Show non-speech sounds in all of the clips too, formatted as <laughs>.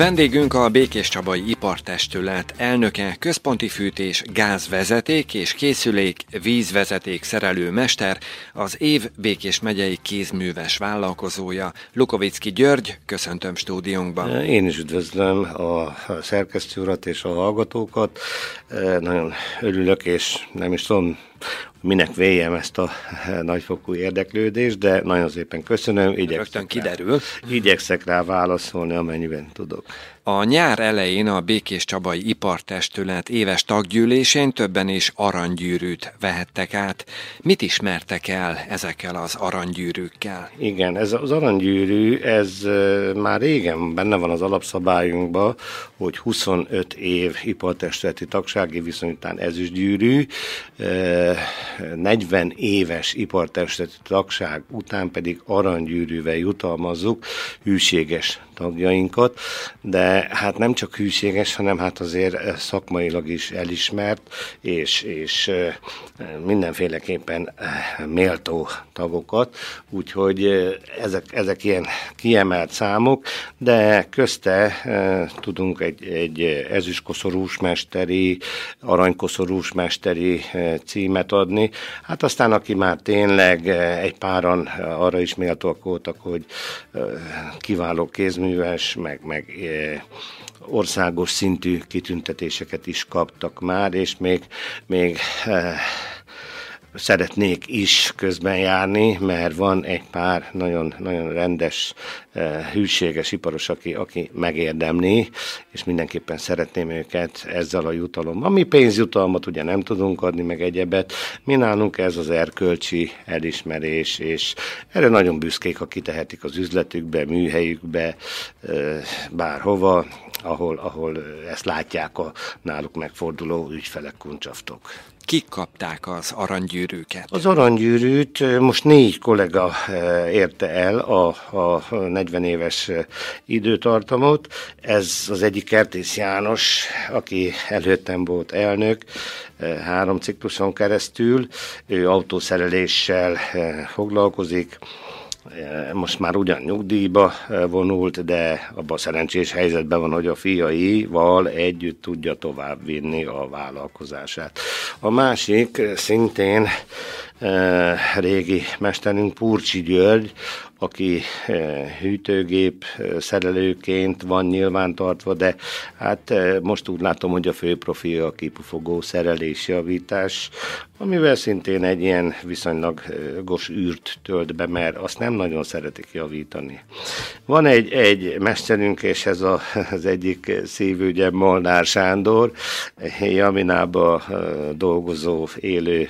Vendégünk a Békés Csabai Ipartestület elnöke, központi fűtés, gázvezeték és készülék, vízvezeték szerelő mester, az év Békés megyei kézműves vállalkozója, Lukovicki György, köszöntöm stúdiónkban. Én is üdvözlöm a szerkesztő urat és a hallgatókat. Nagyon örülök, és nem is tudom, minek véljem ezt a nagyfokú érdeklődést, de nagyon szépen köszönöm. Rögtön kiderül. Rá, igyekszek rá válaszolni, amennyiben tudok. A nyár elején a Békés Csabai Ipartestület éves taggyűlésén többen is aranygyűrűt vehettek át. Mit ismertek el ezekkel az aranygyűrűkkel? Igen, ez az aranygyűrű, ez már régen benne van az alapszabályunkban, hogy 25 év ipartestületi tagsági viszony után ezüstgyűrű, 40 éves ipartestületi tagság után pedig aranygyűrűvel jutalmazzuk hűséges tagjainkat, de hát nem csak hűséges, hanem hát azért szakmailag is elismert, és, és mindenféleképpen méltó tagokat, úgyhogy ezek, ezek ilyen kiemelt számok, de közte tudunk egy, egy ezüstkoszorús mesteri, aranykoszorús mesteri címet adni. Hát aztán, aki már tényleg egy páran arra is méltóak voltak, hogy kiváló kézmű műves, meg, meg e, országos szintű kitüntetéseket is kaptak már, és még, még e, szeretnék is közben járni, mert van egy pár nagyon, nagyon rendes, eh, hűséges iparos, aki, aki megérdemli, és mindenképpen szeretném őket ezzel a jutalommal. Mi pénzjutalmat ugye nem tudunk adni, meg egyebet. Mi nálunk ez az erkölcsi elismerés, és erre nagyon büszkék, akik tehetik az üzletükbe, műhelyükbe, eh, bárhova, ahol, ahol ezt látják a náluk megforduló ügyfelek, kuncsaftok kik kapták az aranygyűrűket? Az aranygyűrűt most négy kollega érte el a, a 40 éves időtartamot. Ez az egyik Kertész János, aki előttem volt elnök, három cikluson keresztül. Ő autószereléssel foglalkozik, most már ugyan nyugdíjba vonult, de abban szerencsés helyzetben van, hogy a fiaival együtt tudja tovább vinni a vállalkozását. A másik szintén régi mesterünk Purcsi György, aki hűtőgép szerelőként van nyilvántartva, de hát most úgy látom, hogy a fő profilja a kipufogó szerelés javítás, amivel szintén egy ilyen viszonylag gos űrt tölt be, mert azt nem nagyon szeretik javítani. Van egy, egy mesterünk, és ez a, <laughs> az egyik szívügye Molnár Sándor, Jaminába dolgozó, élő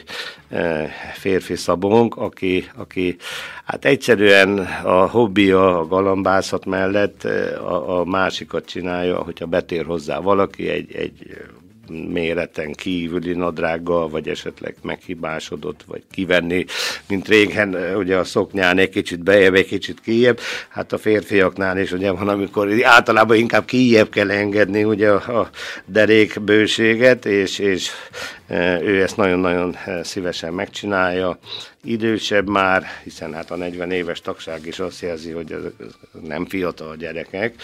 férfi szabónk, aki, aki hát egyszerűen a hobbija a galambászat mellett a, a másikat csinálja, hogyha betér hozzá valaki egy, egy méreten kívüli nadrággal, vagy esetleg meghibásodott, vagy kivenni, mint régen, ugye a szoknyán egy kicsit bejebb, egy kicsit kijebb. Hát a férfiaknál is ugye van, amikor általában inkább kijebb kell engedni ugye a, a derék bőséget, és, és ő ezt nagyon-nagyon szívesen megcsinálja. Idősebb már, hiszen hát a 40 éves tagság is azt jelzi, hogy ez nem fiatal gyerekek,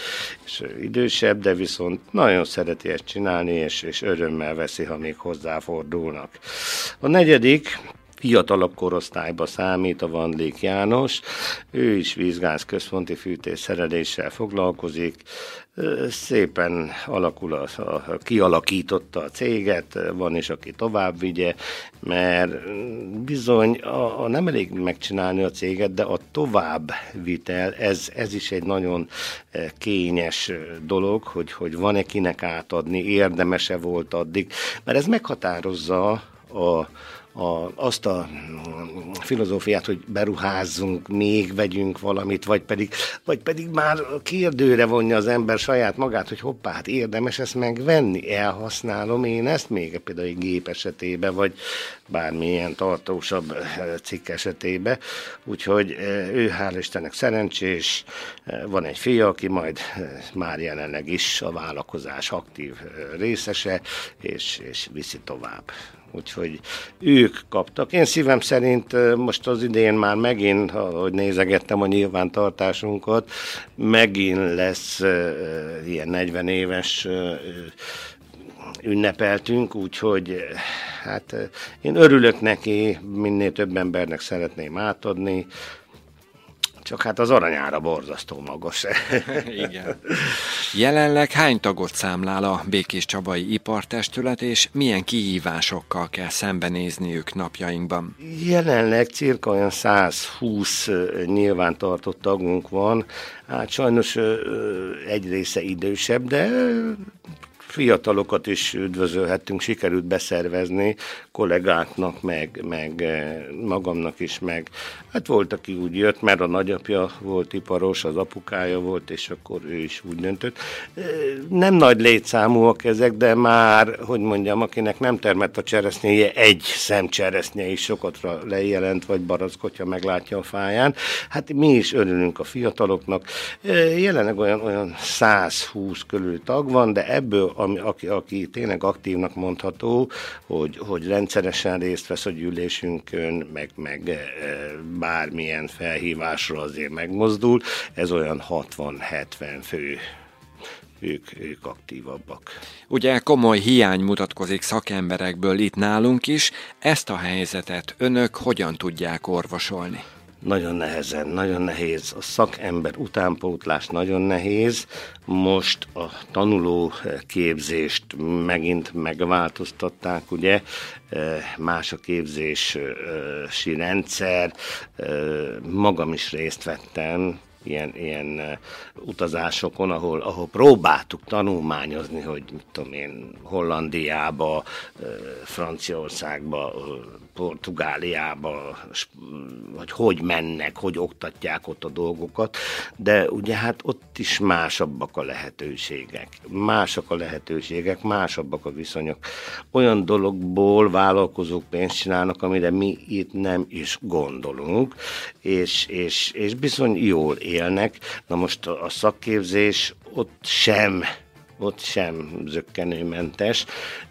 és idősebb, de viszont nagyon szereti ezt csinálni, és, és örömmel veszi, ha még hozzáfordulnak. A negyedik, fiatalabb korosztályba számít a Vandlék János, ő is vízgáz központi fűtés szereléssel foglalkozik, szépen alakul, a, a, kialakította a céget, van is, aki tovább vigye, mert bizony a, a nem elég megcsinálni a céget, de a tovább vitel, ez, ez is egy nagyon kényes dolog, hogy, hogy van-e kinek átadni, érdemese volt addig, mert ez meghatározza a, a, azt a filozófiát, hogy beruházzunk, még vegyünk valamit, vagy pedig, vagy pedig már kérdőre vonja az ember saját magát, hogy hoppá, hát érdemes ezt megvenni, elhasználom én ezt még például egy gép esetében, vagy bármilyen tartósabb eh, cikk esetében. Úgyhogy eh, ő hál' Istennek szerencsés, eh, van egy fia, aki majd már jelenleg is a vállalkozás aktív részese, és, és viszi tovább. Úgyhogy ők kaptak. Én szívem szerint most az idén már megint, ahogy nézegettem a nyilvántartásunkat, megint lesz ilyen 40 éves ünnepeltünk, úgyhogy hát én örülök neki, minél több embernek szeretném átadni, csak hát az aranyára borzasztó magas. <laughs> Igen. Jelenleg hány tagot számlál a Békés Csabai Ipartestület, és milyen kihívásokkal kell szembenézniük napjainkban? Jelenleg cirka olyan 120 nyilvántartott tagunk van. Hát sajnos egy része idősebb, de fiatalokat is üdvözölhettünk, sikerült beszervezni kollégáknak, meg, meg eh, magamnak is, meg hát volt, aki úgy jött, mert a nagyapja volt iparos, az apukája volt, és akkor ő is úgy döntött. Eh, nem nagy létszámúak ezek, de már, hogy mondjam, akinek nem termett a cseresznyéje, egy szem cseresznye is sokatra lejelent, vagy barackotja meglátja a fáján. Hát mi is örülünk a fiataloknak. Eh, jelenleg olyan, olyan 120 körül tag van, de ebből ami, aki, aki tényleg aktívnak mondható, hogy, hogy rendszeresen részt vesz a gyűlésünkön, meg, meg e, bármilyen felhívásra azért megmozdul, ez olyan 60-70 fő ők, ők aktívabbak. Ugye komoly hiány mutatkozik szakemberekből itt nálunk is, ezt a helyzetet önök hogyan tudják orvosolni? Nagyon nehezen, nagyon nehéz. A szakember utánpótlás nagyon nehéz. Most a tanuló képzést megint megváltoztatták, ugye, más a képzési rendszer, magam is részt vettem ilyen, ilyen utazásokon, ahol, ahol próbáltuk tanulmányozni, hogy mit tudom én, Hollandiába, Franciaországba, Portugáliába, hogy hogy mennek, hogy oktatják ott a dolgokat, de ugye hát ott is másabbak a lehetőségek, másak a lehetőségek, másabbak a viszonyok. Olyan dologból vállalkozók pénzt csinálnak, amire mi itt nem is gondolunk, és, és, és bizony jól élnek. Na most a szakképzés ott sem ott sem zöggenőmentes,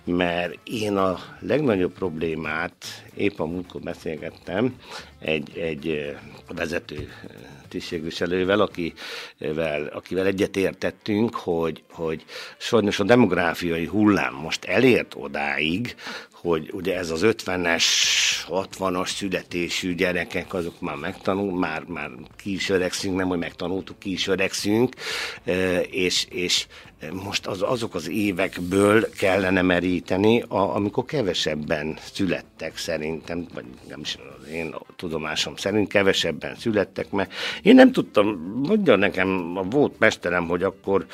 mert én a legnagyobb problémát épp a múltkor beszélgettem egy, egy vezető tisztségviselővel, akivel, akivel egyetértettünk, hogy, hogy sajnos a demográfiai hullám most elért odáig, hogy ugye ez az 50-es, 60-as születésű gyerekek, azok már megtanul, már, már ki is öregszünk, nem, hogy megtanultuk, ki is öregszünk, és, és most az, azok az évekből kellene meríteni, a, amikor kevesebben születtek szerintem, vagy nem is az én tudomásom szerint kevesebben születtek, mert én nem tudtam, mondja nekem a volt mesterem, hogy akkor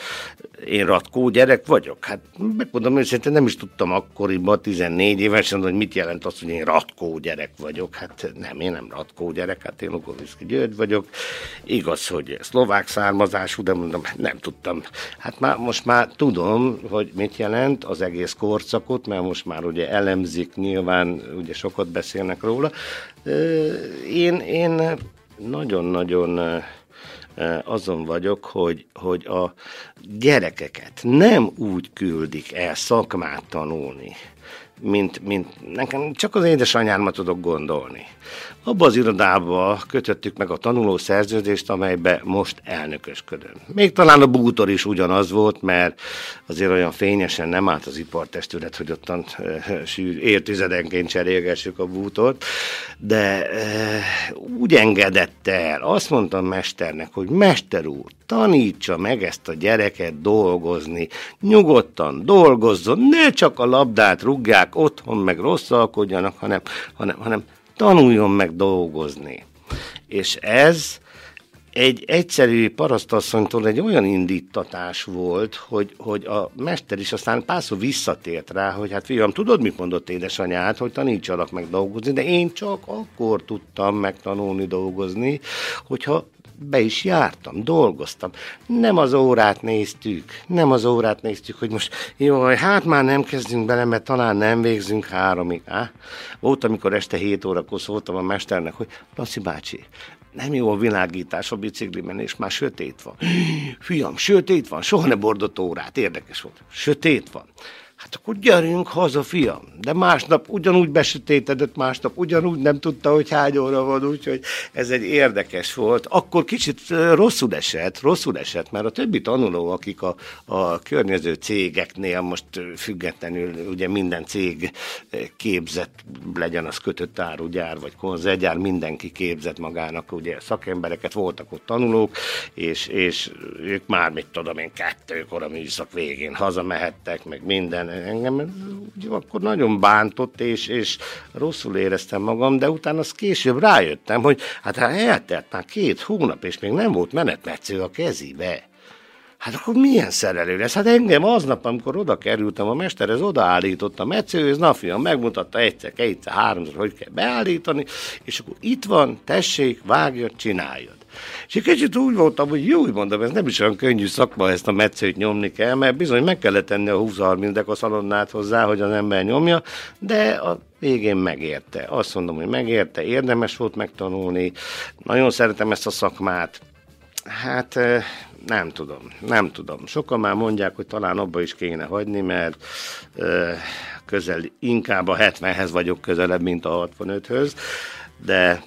én ratkó gyerek vagyok. Hát megmondom őszintén, nem is tudtam akkoriban, 14 évesen, hogy mit jelent az, hogy én ratkó gyerek vagyok. Hát nem, én nem ratkó gyerek, hát én Lugoviszki György vagyok. Igaz, hogy szlovák származású, de mondom, nem tudtam. Hát már, most már tudom, hogy mit jelent az egész korszakot, mert most már ugye elemzik, nyilván ugye sokat beszélnek róla. Én, én nagyon-nagyon azon vagyok, hogy, hogy a gyerekeket nem úgy küldik el szakmát tanulni, mint, mint nekem csak az édesanyámra tudok gondolni. Abba az irodába kötöttük meg a tanuló szerződést, amelybe most elnökösködöm. Még talán a bútor is ugyanaz volt, mert azért olyan fényesen nem állt az ipartestület, hogy ottan értizedenként cserélgessük a bútort, de e, úgy engedett el, azt mondtam mesternek, hogy mester úr, tanítsa meg ezt a gyereket dolgozni, nyugodtan dolgozzon, ne csak a labdát rugják otthon, meg rosszalkodjanak, hanem, hanem, hanem tanuljon meg dolgozni. És ez egy egyszerű parasztasszonytól egy olyan indítatás volt, hogy, hogy a mester is aztán párszor visszatért rá, hogy hát fiam, tudod, mit mondott édesanyád, hogy tanítsalak meg dolgozni, de én csak akkor tudtam megtanulni dolgozni, hogyha be is jártam, dolgoztam. Nem az órát néztük, nem az órát néztük, hogy most jó, hát már nem kezdünk bele, mert talán nem végzünk háromig. Á? Volt, amikor este 7 órakor szóltam a mesternek, hogy Laci bácsi, nem jó a világítás a bicikliben, és már sötét van. Fiam, sötét van, soha ne bordott órát, érdekes volt. Sötét van. Hát akkor gyerünk haza, fiam. De másnap ugyanúgy besötétedett, másnap ugyanúgy nem tudta, hogy hány óra van, úgyhogy ez egy érdekes volt. Akkor kicsit rosszul esett, rosszul esett, mert a többi tanuló, akik a, a környező cégeknél most függetlenül, ugye minden cég képzett, legyen az kötött árugyár, vagy konzervgyár, mindenki képzett magának, ugye szakembereket, voltak ott tanulók, és, és ők már, mit tudom én, kettőkor a műszak végén hazamehettek, meg minden, engem akkor nagyon bántott, és, és rosszul éreztem magam, de utána az később rájöttem, hogy hát eltelt már két hónap, és még nem volt menetmetsző a kezébe. Hát akkor milyen szerelő lesz? Hát engem aznap, amikor oda kerültem, a mesterhez odaállított a metszőhöz, na fiam, megmutatta egyszer, kétszer, háromszor, hogy kell beállítani, és akkor itt van, tessék, vágjad, csináljad. És egy kicsit úgy voltam, hogy jó, úgy mondom, ez nem is olyan könnyű szakma, ezt a metszőt nyomni kell, mert bizony meg kellett tenni a 20-30 a szalonnát hozzá, hogy az ember nyomja, de a végén megérte. Azt mondom, hogy megérte, érdemes volt megtanulni, nagyon szeretem ezt a szakmát, Hát nem tudom, nem tudom. Sokan már mondják, hogy talán abba is kéne hagyni, mert közel, inkább a 70-hez vagyok közelebb, mint a 65-höz, de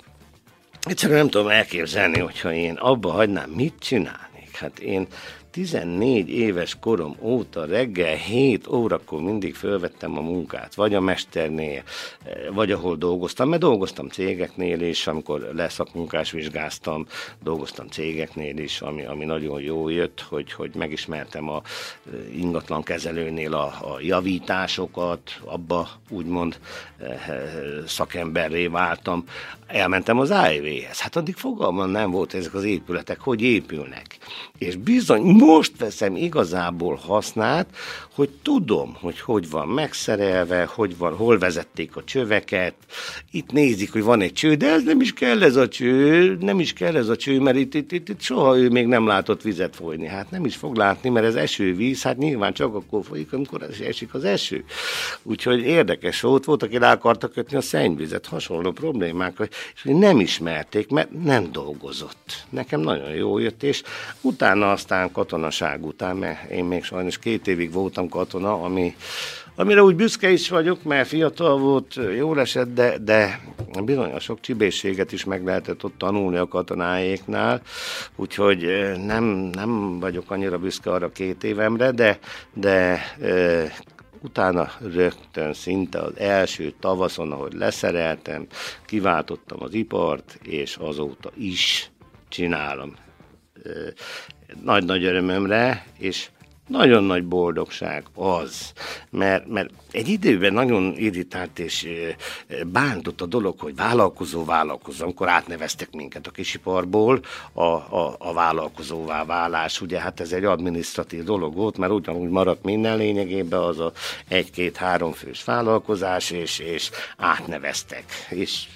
egyszerűen nem tudom elképzelni, hogyha én abba hagynám, mit csinálnék. Hát én 14 éves korom óta reggel 7 órakor mindig fölvettem a munkát, vagy a mesternél, vagy ahol dolgoztam, mert dolgoztam cégeknél is, amikor leszakmunkás vizsgáztam, dolgoztam cégeknél is, ami, ami nagyon jó jött, hogy, hogy megismertem a ingatlan kezelőnél a, a javításokat, abba úgymond szakemberré váltam, elmentem az AIV-hez. Hát addig fogalmam nem volt ezek az épületek, hogy épülnek. És bizony, most veszem igazából hasznát, hogy tudom, hogy hogy van megszerelve, hogy van, hol vezették a csöveket. Itt nézik, hogy van egy cső, de ez nem is kell ez a cső, nem is kell ez a cső, mert itt, itt, itt, itt soha ő még nem látott vizet folyni. Hát nem is fog látni, mert ez esővíz, hát nyilván csak akkor folyik, amikor esik az eső. Úgyhogy érdekes volt, volt, aki rá akarta kötni a szennyvizet, hasonló problémák, és nem ismerték, mert nem dolgozott. Nekem nagyon jó jött, és utána aztán katonaság után, mert én még sajnos két évig voltam katona, ami, amire úgy büszke is vagyok, mert fiatal volt, jó esett, de, de bizony a sok csibészséget is meg lehetett ott tanulni a katonáéknál, úgyhogy nem, nem vagyok annyira büszke arra két évemre, de, de utána rögtön szinte az első tavaszon, ahogy leszereltem, kiváltottam az ipart, és azóta is csinálom nagy-nagy örömömre, és nagyon nagy boldogság az, mert, mert egy időben nagyon irritált és bántott a dolog, hogy vállalkozó, vállalkozó, amikor átneveztek minket a kisiparból a, a, a vállalkozóvá válás, ugye hát ez egy administratív dolog volt, mert ugyanúgy maradt minden lényegében az a egy-két-három fős vállalkozás, és, és átneveztek. És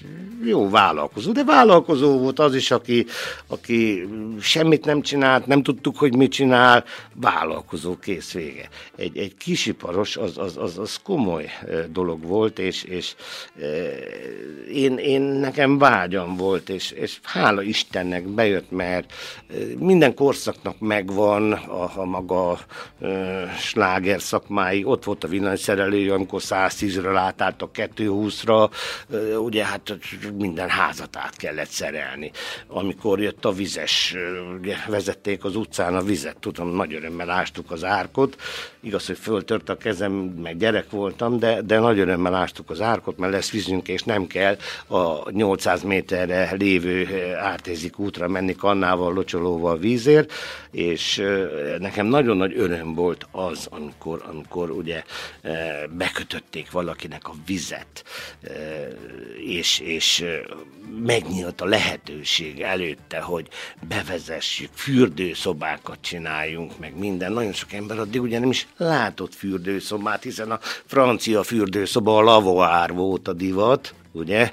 jó vállalkozó, de vállalkozó volt az is, aki, aki semmit nem csinált, nem tudtuk, hogy mit csinál, vállalkozó kész vége. Egy, egy kisiparos az, az, az, az komoly dolog volt, és, és én, én nekem vágyam volt, és, és hála Istennek bejött, mert minden korszaknak megvan a, a maga sláger szakmái. Ott volt a villanyszerelő, amikor 110-ről átálltak 220-ra, ugye hát minden házat át kellett szerelni. Amikor jött a vizes, ugye vezették az utcán a vizet, tudom, nagy örömmel ástuk az árkot, igaz, hogy föltört a kezem, meg gyerek voltam, de, de nagy örömmel ástuk az árkot, mert lesz vízünk, és nem kell a 800 méterre lévő ártézik útra menni kannával, locsolóval vízért, és nekem nagyon nagy öröm volt az, amikor, amikor ugye bekötötték valakinek a vizet, és, és megnyílt a lehetőség előtte, hogy bevezessük, fürdőszobákat csináljunk, meg minden. Nagyon sok ember addig ugye nem is látott fürdőszobát, hiszen a francia fürdőszoba a lavoár volt a divat, ugye?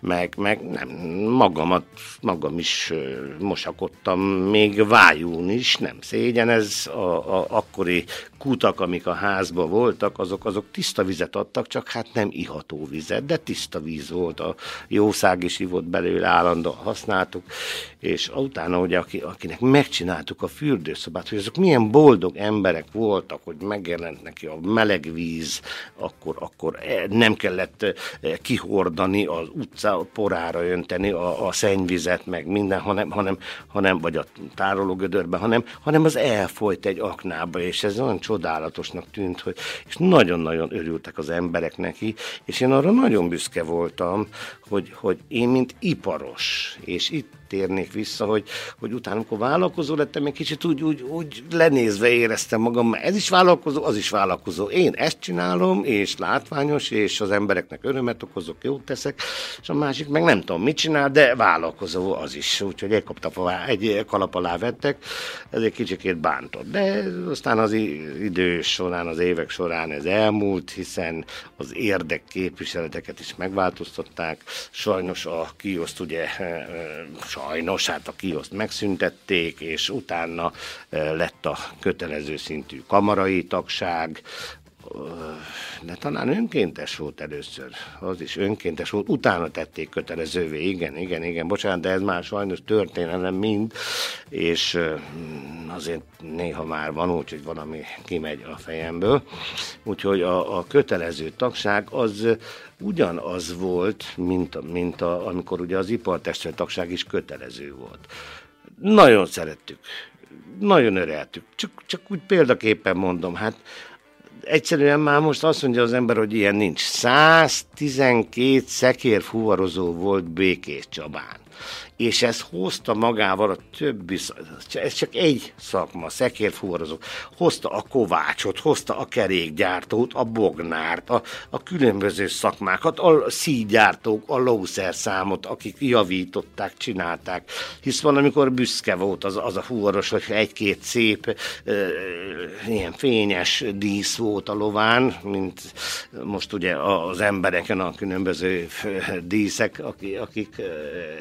Meg, meg nem, magamat, magam is mosakodtam, még vájún is, nem szégyen, ez a, a akkori kutak, amik a házba voltak, azok, azok tiszta vizet adtak, csak hát nem iható vizet, de tiszta víz volt, a jószág is ivott belőle, állandóan használtuk, és utána ugye, aki, akinek megcsináltuk a fürdőszobát, hogy azok milyen boldog emberek voltak, hogy megjelent neki a meleg víz, akkor, akkor e, nem kellett e, kihordani az utca porára önteni a, a szennyvizet, meg minden, hanem, hanem, hanem vagy a tárológödörbe, hanem, hanem az elfolyt egy aknába, és ez olyan csodálatosnak tűnt, hogy, és nagyon-nagyon örültek az emberek neki, és én arra nagyon büszke voltam, hogy, hogy én, mint iparos, és itt térnék vissza, hogy, hogy utána, amikor vállalkozó lettem, egy kicsit úgy, úgy, úgy lenézve éreztem magam, ez is vállalkozó, az is vállalkozó. Én ezt csinálom, és látványos, és az embereknek örömet okozok, jót teszek, és a másik meg nem tudom mit csinál, de vállalkozó az is. Úgyhogy egy, kapta, egy kalap alá vettek, ez egy kicsikét bántott. De aztán az idő során, az évek során ez elmúlt, hiszen az érdek képviseleteket is megváltoztatták. Sajnos a kioszt ugye sajnos, hát a kioszt megszüntették, és utána lett a kötelező szintű kamarai tagság, de talán önkéntes volt először, az is önkéntes volt, utána tették kötelezővé, igen, igen, igen, bocsánat, de ez már sajnos történelem mind, és azért néha már van úgy, hogy valami kimegy a fejemből, úgyhogy a, a kötelező tagság az ugyanaz volt, mint, mint a, amikor ugye az ipartestület tagság is kötelező volt. Nagyon szerettük, nagyon öreltük, csak, csak úgy példaképpen mondom, hát egyszerűen már most azt mondja az ember, hogy ilyen nincs. 112 szekér fuvarozó volt Békés Csabán és ez hozta magával a többi, ez csak egy szakma, szekérfuvarozók, hozta a kovácsot, hozta a kerékgyártót, a bognárt, a, a különböző szakmákat, a szígyártók, a lószerszámot, akik javították, csinálták, hisz van, amikor büszke volt az, az a fuvaros, hogy egy-két szép, e, ilyen fényes dísz volt a lován, mint most ugye az embereken a különböző díszek, akik, akik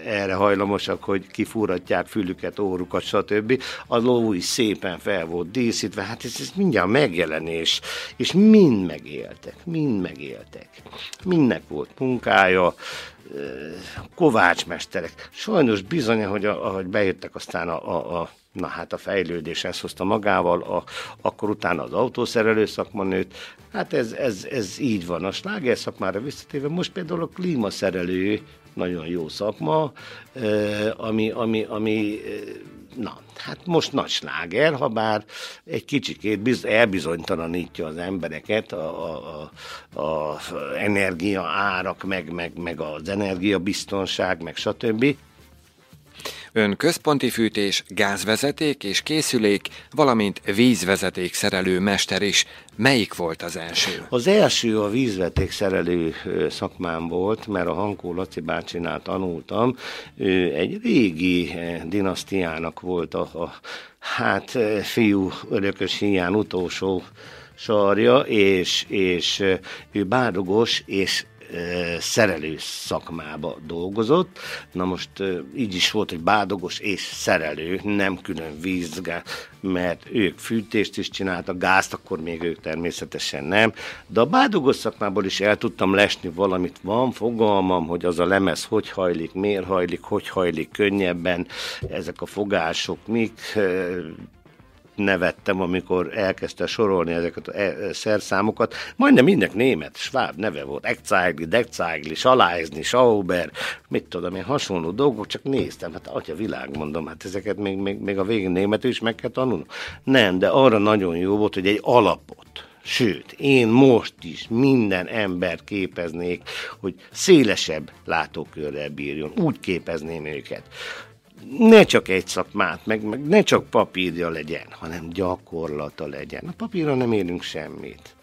erre hajlanak hajlamosak, hogy kifúratják fülüket, órukat, stb. A ló is szépen fel volt díszítve, hát ez, ez mindjárt megjelenés, és mind megéltek, mind megéltek. Mindnek volt munkája, kovácsmesterek. Sajnos bizony, hogy ahogy bejöttek aztán a, a, a na hát a fejlődés ezt hozta magával, a, akkor utána az autószerelő szakma nőtt. Hát ez, ez, ez így van. A sláger szakmára visszatéve most például a klímaszerelő nagyon jó szakma, ami, ami, ami na, hát most nagy sláger, ha bár egy kicsikét biz, elbizonytalanítja az embereket a, a, a, a energia árak, meg, meg, meg az energiabiztonság, meg stb. Ön központi fűtés, gázvezeték és készülék, valamint vízvezeték szerelő mester is. Melyik volt az első? Az első a vízvezeték szerelő szakmám volt, mert a Hankó Laci bácsinál tanultam. Ő egy régi dinasztiának volt a, a hát fiú örökös hiány utolsó sarja, és, és ő bádogos és szerelő szakmába dolgozott. Na most így is volt, hogy bádogos és szerelő, nem külön vízgá, mert ők fűtést is csináltak, gázt akkor még ők természetesen nem, de a bádogos szakmából is el tudtam lesni valamit. Van fogalmam, hogy az a lemez hogy hajlik, miért hajlik, hogy hajlik könnyebben, ezek a fogások, mik nevettem, amikor elkezdte sorolni ezeket a e, szerszámokat. Majdnem mindnek német, sváb neve volt. Ekzeigli, Dekzeigli, Salájzni, Schauber, mit tudom én, hasonló dolgok, csak néztem, hát atya világ, mondom, hát ezeket még, még, még a végén németül is meg kell tanulni. Nem, de arra nagyon jó volt, hogy egy alapot, Sőt, én most is minden ember képeznék, hogy szélesebb látókörrel bírjon. Úgy képezném őket, ne csak egy szakmát, meg, meg ne csak papírja legyen, hanem gyakorlata legyen. A papírra nem érünk semmit.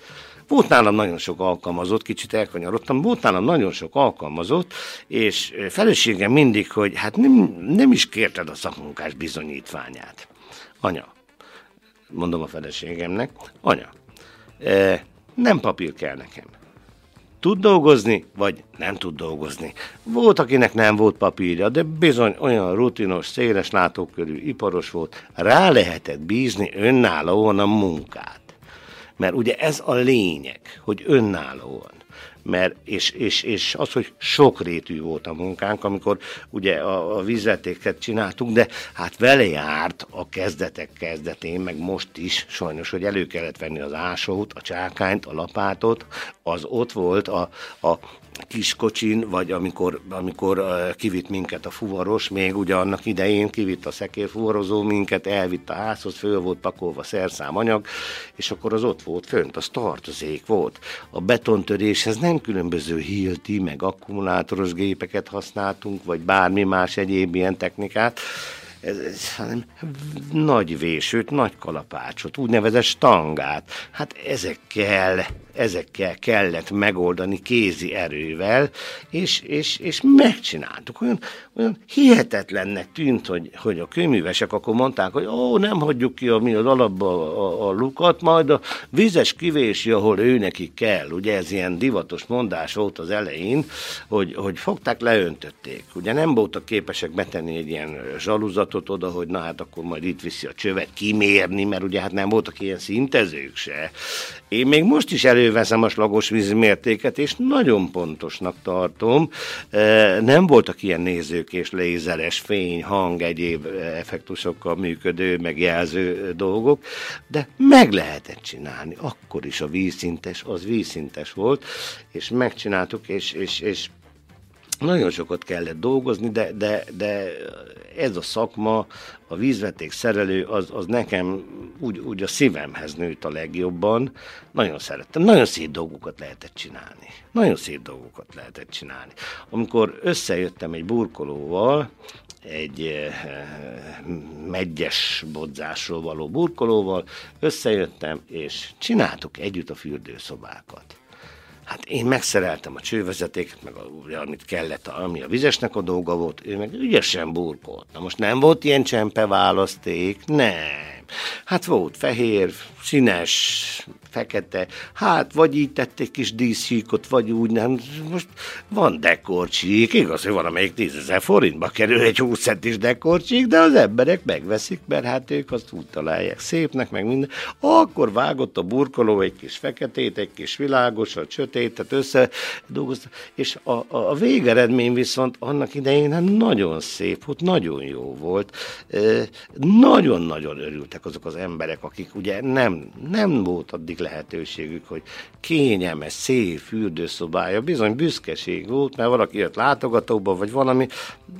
Volt nálam nagyon sok alkalmazott, kicsit elkanyarodtam, volt nálam nagyon sok alkalmazott, és feleségem mindig, hogy hát nem, nem is kérted a szakmunkás bizonyítványát. Anya, mondom a feleségemnek, anya, nem papír kell nekem. Tud dolgozni, vagy nem tud dolgozni. Volt, akinek nem volt papírja, de bizony olyan rutinos, széles látókörű iparos volt, rá lehetett bízni önállóan a munkát. Mert ugye ez a lényeg, hogy önállóan mert, és, és, és az, hogy sokrétű volt a munkánk, amikor ugye a, a vízvetéket csináltuk, de hát vele járt a kezdetek kezdetén, meg most is sajnos, hogy elő kellett venni az ásót, a csákányt, a lapátot, az ott volt a, a kiskocsin, vagy amikor, amikor kivitt minket a fuvaros, még ugye annak idején kivitt a szekérfuvarozó minket, elvitt a házhoz, föl volt pakolva szerszámanyag, és akkor az ott volt fönt, az tartozék volt. A betontöréshez nem különböző hilti, meg akkumulátoros gépeket használtunk, vagy bármi más egyéb ilyen technikát, ez, ez, hanem nagy vésőt, nagy kalapácsot, úgynevezett stangát. Hát ezekkel ezekkel kellett megoldani kézi erővel, és, és, és megcsináltuk. Olyan, olyan hihetetlennek tűnt, hogy, hogy a kőművesek akkor mondták, hogy ó, nem hagyjuk ki a, mi az alapba a, a lukat, majd a vizes kivési, ahol ő neki kell. Ugye ez ilyen divatos mondás volt az elején, hogy, hogy fogták, leöntötték. Ugye nem voltak képesek betenni egy ilyen zsaluzatot oda, hogy na hát akkor majd itt viszi a csövet kimérni, mert ugye hát nem voltak ilyen szintezők se. Én még most is előveszem a slagos vízmértéket, és nagyon pontosnak tartom. E, nem voltak ilyen nézők és lézeres fény, hang, egyéb effektusokkal működő, megjelző dolgok, de meg lehetett csinálni. Akkor is a vízszintes, az vízszintes volt, és megcsináltuk, és, és, és nagyon sokat kellett dolgozni, de, de, de ez a szakma, a vízveték szerelő, az, az nekem úgy, úgy a szívemhez nőtt a legjobban. Nagyon szerettem. Nagyon szép dolgokat lehetett csinálni. Nagyon szép dolgokat lehetett csinálni. Amikor összejöttem egy burkolóval, egy eh, megyes bodzásról való burkolóval, összejöttem, és csináltuk együtt a fürdőszobákat. Hát én megszereltem a csővezetéket, meg a, amit kellett, ami a vizesnek a dolga volt, ő meg ügyesen burkolt. Na most nem volt ilyen csempe választék, nem. Hát volt fehér, színes, fekete, hát vagy így tették kis díszsíkot, vagy úgy nem. Most van dekorcsík, igaz, hogy valamelyik tízezer forintba kerül egy 20 centis dekorcsík, de az emberek megveszik, mert hát ők azt úgy találják szépnek, meg minden. Akkor vágott a burkoló egy kis feketét, egy kis világosat, sötétet össze dolgozta, és a, a, a végeredmény viszont annak idején hát nagyon szép volt, nagyon jó volt, nagyon-nagyon örültek azok az emberek, akik ugye nem, nem volt addig lehetőségük, hogy kényelmes, szép fürdőszobája, bizony büszkeség volt, mert valaki jött látogatóba, vagy valami,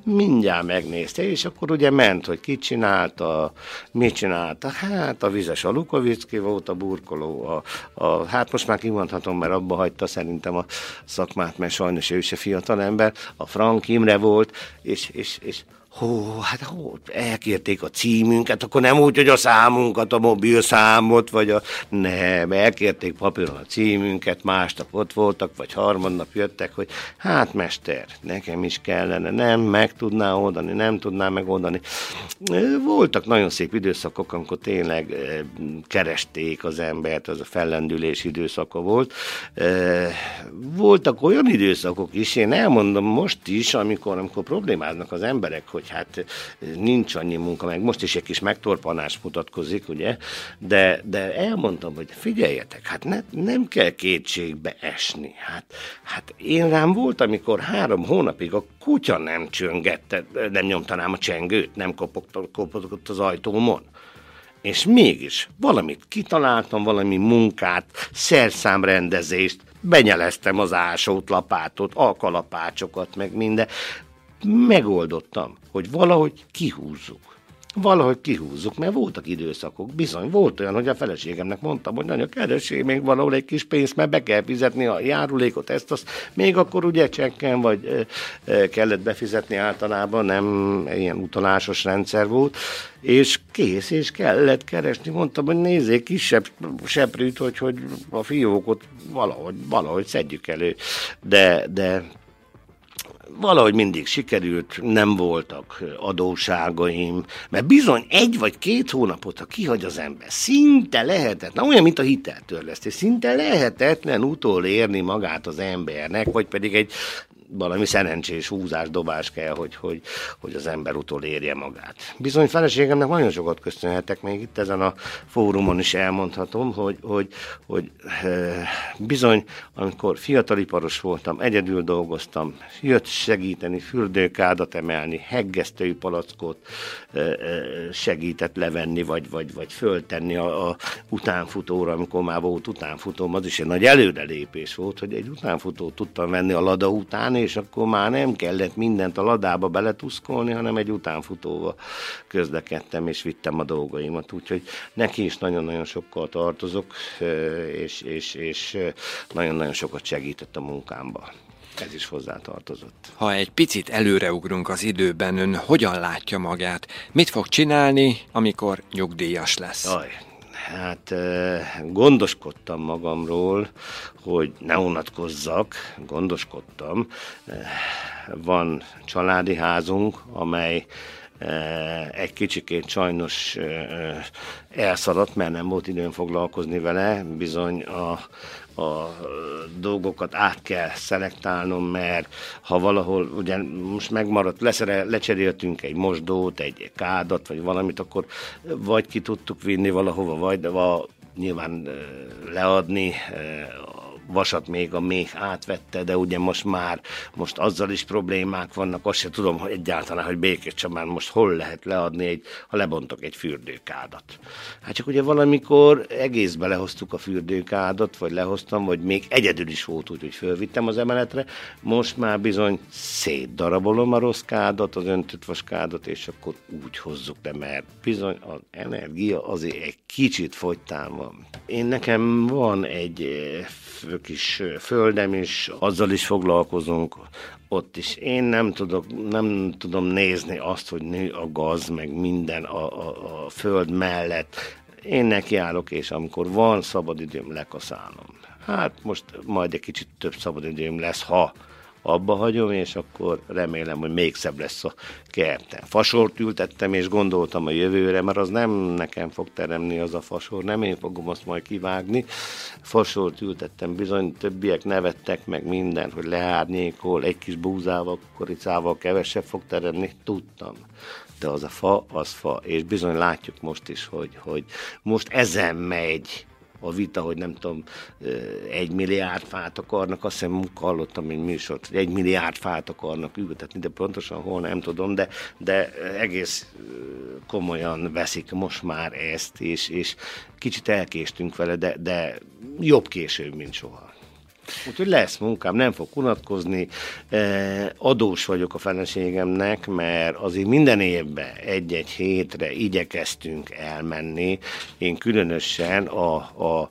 mindjárt megnézte, és akkor ugye ment, hogy ki csinálta, mit csinálta, hát a vizes a Lukovicki volt a burkoló, a, a, hát most már kimondhatom, mert abba hagyta szerintem a szakmát, mert sajnos ő se fiatal ember, a Frank Imre volt, és, és, és Hó, hát hó, elkérték a címünket, akkor nem úgy, hogy a számunkat, a mobil számot, vagy a... Nem, elkérték papíron a címünket, másnap ott voltak, vagy harmadnap jöttek, hogy hát mester, nekem is kellene, nem, meg tudná oldani, nem tudná megoldani. Voltak nagyon szép időszakok, amikor tényleg keresték az embert, az a fellendülés időszaka volt. Voltak olyan időszakok is, én elmondom most is, amikor, amikor problémáznak az emberek, hogy hogy hát nincs annyi munka, meg most is egy kis megtorpanás mutatkozik, ugye, de, de elmondtam, hogy figyeljetek, hát ne, nem kell kétségbe esni. Hát, hát én rám volt, amikor három hónapig a kutya nem csöngette, nem nyomtanám a csengőt, nem kopogott, kopogott az ajtómon. És mégis valamit kitaláltam, valami munkát, szerszámrendezést, benyeleztem az ásót, lapátot, alkalapácsokat, meg minden megoldottam, hogy valahogy kihúzzuk. Valahogy kihúzzuk, mert voltak időszakok, bizony, volt olyan, hogy a feleségemnek mondtam, hogy nagyon keressék még valahol egy kis pénzt, mert be kell fizetni a járulékot, ezt, azt, még akkor ugye csekken, vagy e, kellett befizetni általában, nem ilyen utalásos rendszer volt, és kész, és kellett keresni. Mondtam, hogy nézzék, kisebb seprűt, hogy, hogy a fiókot valahogy, valahogy szedjük elő. De, de valahogy mindig sikerült, nem voltak adóságaim, mert bizony egy vagy két hónapot, ha kihagy az ember, szinte lehetetlen, olyan, mint a hiteltörlesztés, szinte lehetetlen utolérni magát az embernek, vagy pedig egy valami szerencsés húzás, dobás kell, hogy, hogy, hogy az ember utol érje magát. Bizony feleségemnek nagyon sokat köszönhetek, még itt ezen a fórumon is elmondhatom, hogy, hogy, hogy eh, bizony, amikor fiataliparos voltam, egyedül dolgoztam, jött segíteni, fürdőkádat emelni, heggesztői palackot eh, eh, segített levenni, vagy, vagy, vagy föltenni a, a utánfutóra, amikor már volt utánfutóm, az is egy nagy előrelépés volt, hogy egy utánfutót tudtam venni a lada után, és akkor már nem kellett mindent a ladába beletuszkolni, hanem egy utánfutóval közlekedtem, és vittem a dolgaimat. Úgyhogy neki is nagyon-nagyon sokkal tartozok, és, és, és nagyon-nagyon sokat segített a munkámba. Ez is hozzátartozott. Ha egy picit előreugrunk az időben, ön hogyan látja magát? Mit fog csinálni, amikor nyugdíjas lesz? Aj, Hát gondoskodtam magamról, hogy ne unatkozzak, gondoskodtam. Van családi házunk, amely egy kicsikét sajnos elszaladt, mert nem volt időm foglalkozni vele. Bizony a, a dolgokat át kell szelektálnom, mert ha valahol, ugye most megmaradt, leszere, lecseréltünk egy mosdót, egy kádat, vagy valamit, akkor vagy ki tudtuk vinni valahova, vagy de nyilván leadni vasat még a méh átvette, de ugye most már, most azzal is problémák vannak, azt se tudom hogy egyáltalán, hogy Békés Csabán most hol lehet leadni, egy, ha lebontok egy fürdőkádat. Hát csak ugye valamikor egészbe lehoztuk a fürdőkádat, vagy lehoztam, vagy még egyedül is volt úgy, hogy fölvittem az emeletre, most már bizony szétdarabolom a rossz kádat, az öntött vaskádat, és akkor úgy hozzuk le, mert bizony az energia azért egy kicsit fogytán van. Én nekem van egy kis földem is, azzal is foglalkozunk ott is. Én nem, tudok, nem tudom nézni azt, hogy nő a gaz, meg minden a, a, a föld mellett. Én nekiállok, és amikor van szabadidőm, lekaszálom. Hát most majd egy kicsit több szabadidőm lesz, ha abba hagyom, és akkor remélem, hogy még szebb lesz a kertem. Fasort ültettem, és gondoltam a jövőre, mert az nem nekem fog teremni az a fasor, nem én fogom azt majd kivágni. Fasort ültettem, bizony többiek nevettek meg minden, hogy leárnyékol, egy kis búzával, koricával kevesebb fog teremni, tudtam de az a fa, az fa, és bizony látjuk most is, hogy, hogy most ezen megy a vita, hogy nem tudom, egy milliárd fát akarnak, azt hiszem hallottam egy műsort, hogy egy milliárd fát akarnak ültetni, de pontosan hol nem tudom, de, de egész komolyan veszik most már ezt, és, és kicsit elkéstünk vele, de, de jobb később, mint soha. Úgyhogy lesz munkám, nem fog unatkozni. Adós vagyok a feleségemnek, mert azért minden évben egy-egy hétre igyekeztünk elmenni. Én különösen a, a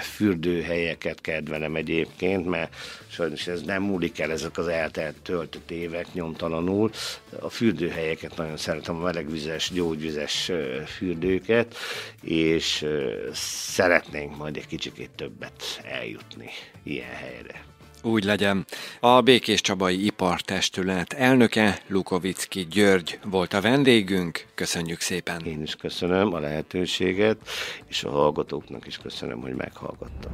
fürdőhelyeket kedvelem egyébként, mert sajnos ez nem múlik el, ezek az eltelt töltött évek nyomtalanul. A fürdőhelyeket nagyon szeretem, a melegvizes, gyógyvizes fürdőket, és szeretnénk majd egy kicsikét többet eljutni ilyen helyre. Úgy legyen. A Békés Csabai Ipartestület elnöke Lukovicki György volt a vendégünk. Köszönjük szépen. Én is köszönöm a lehetőséget, és a hallgatóknak is köszönöm, hogy meghallgattak.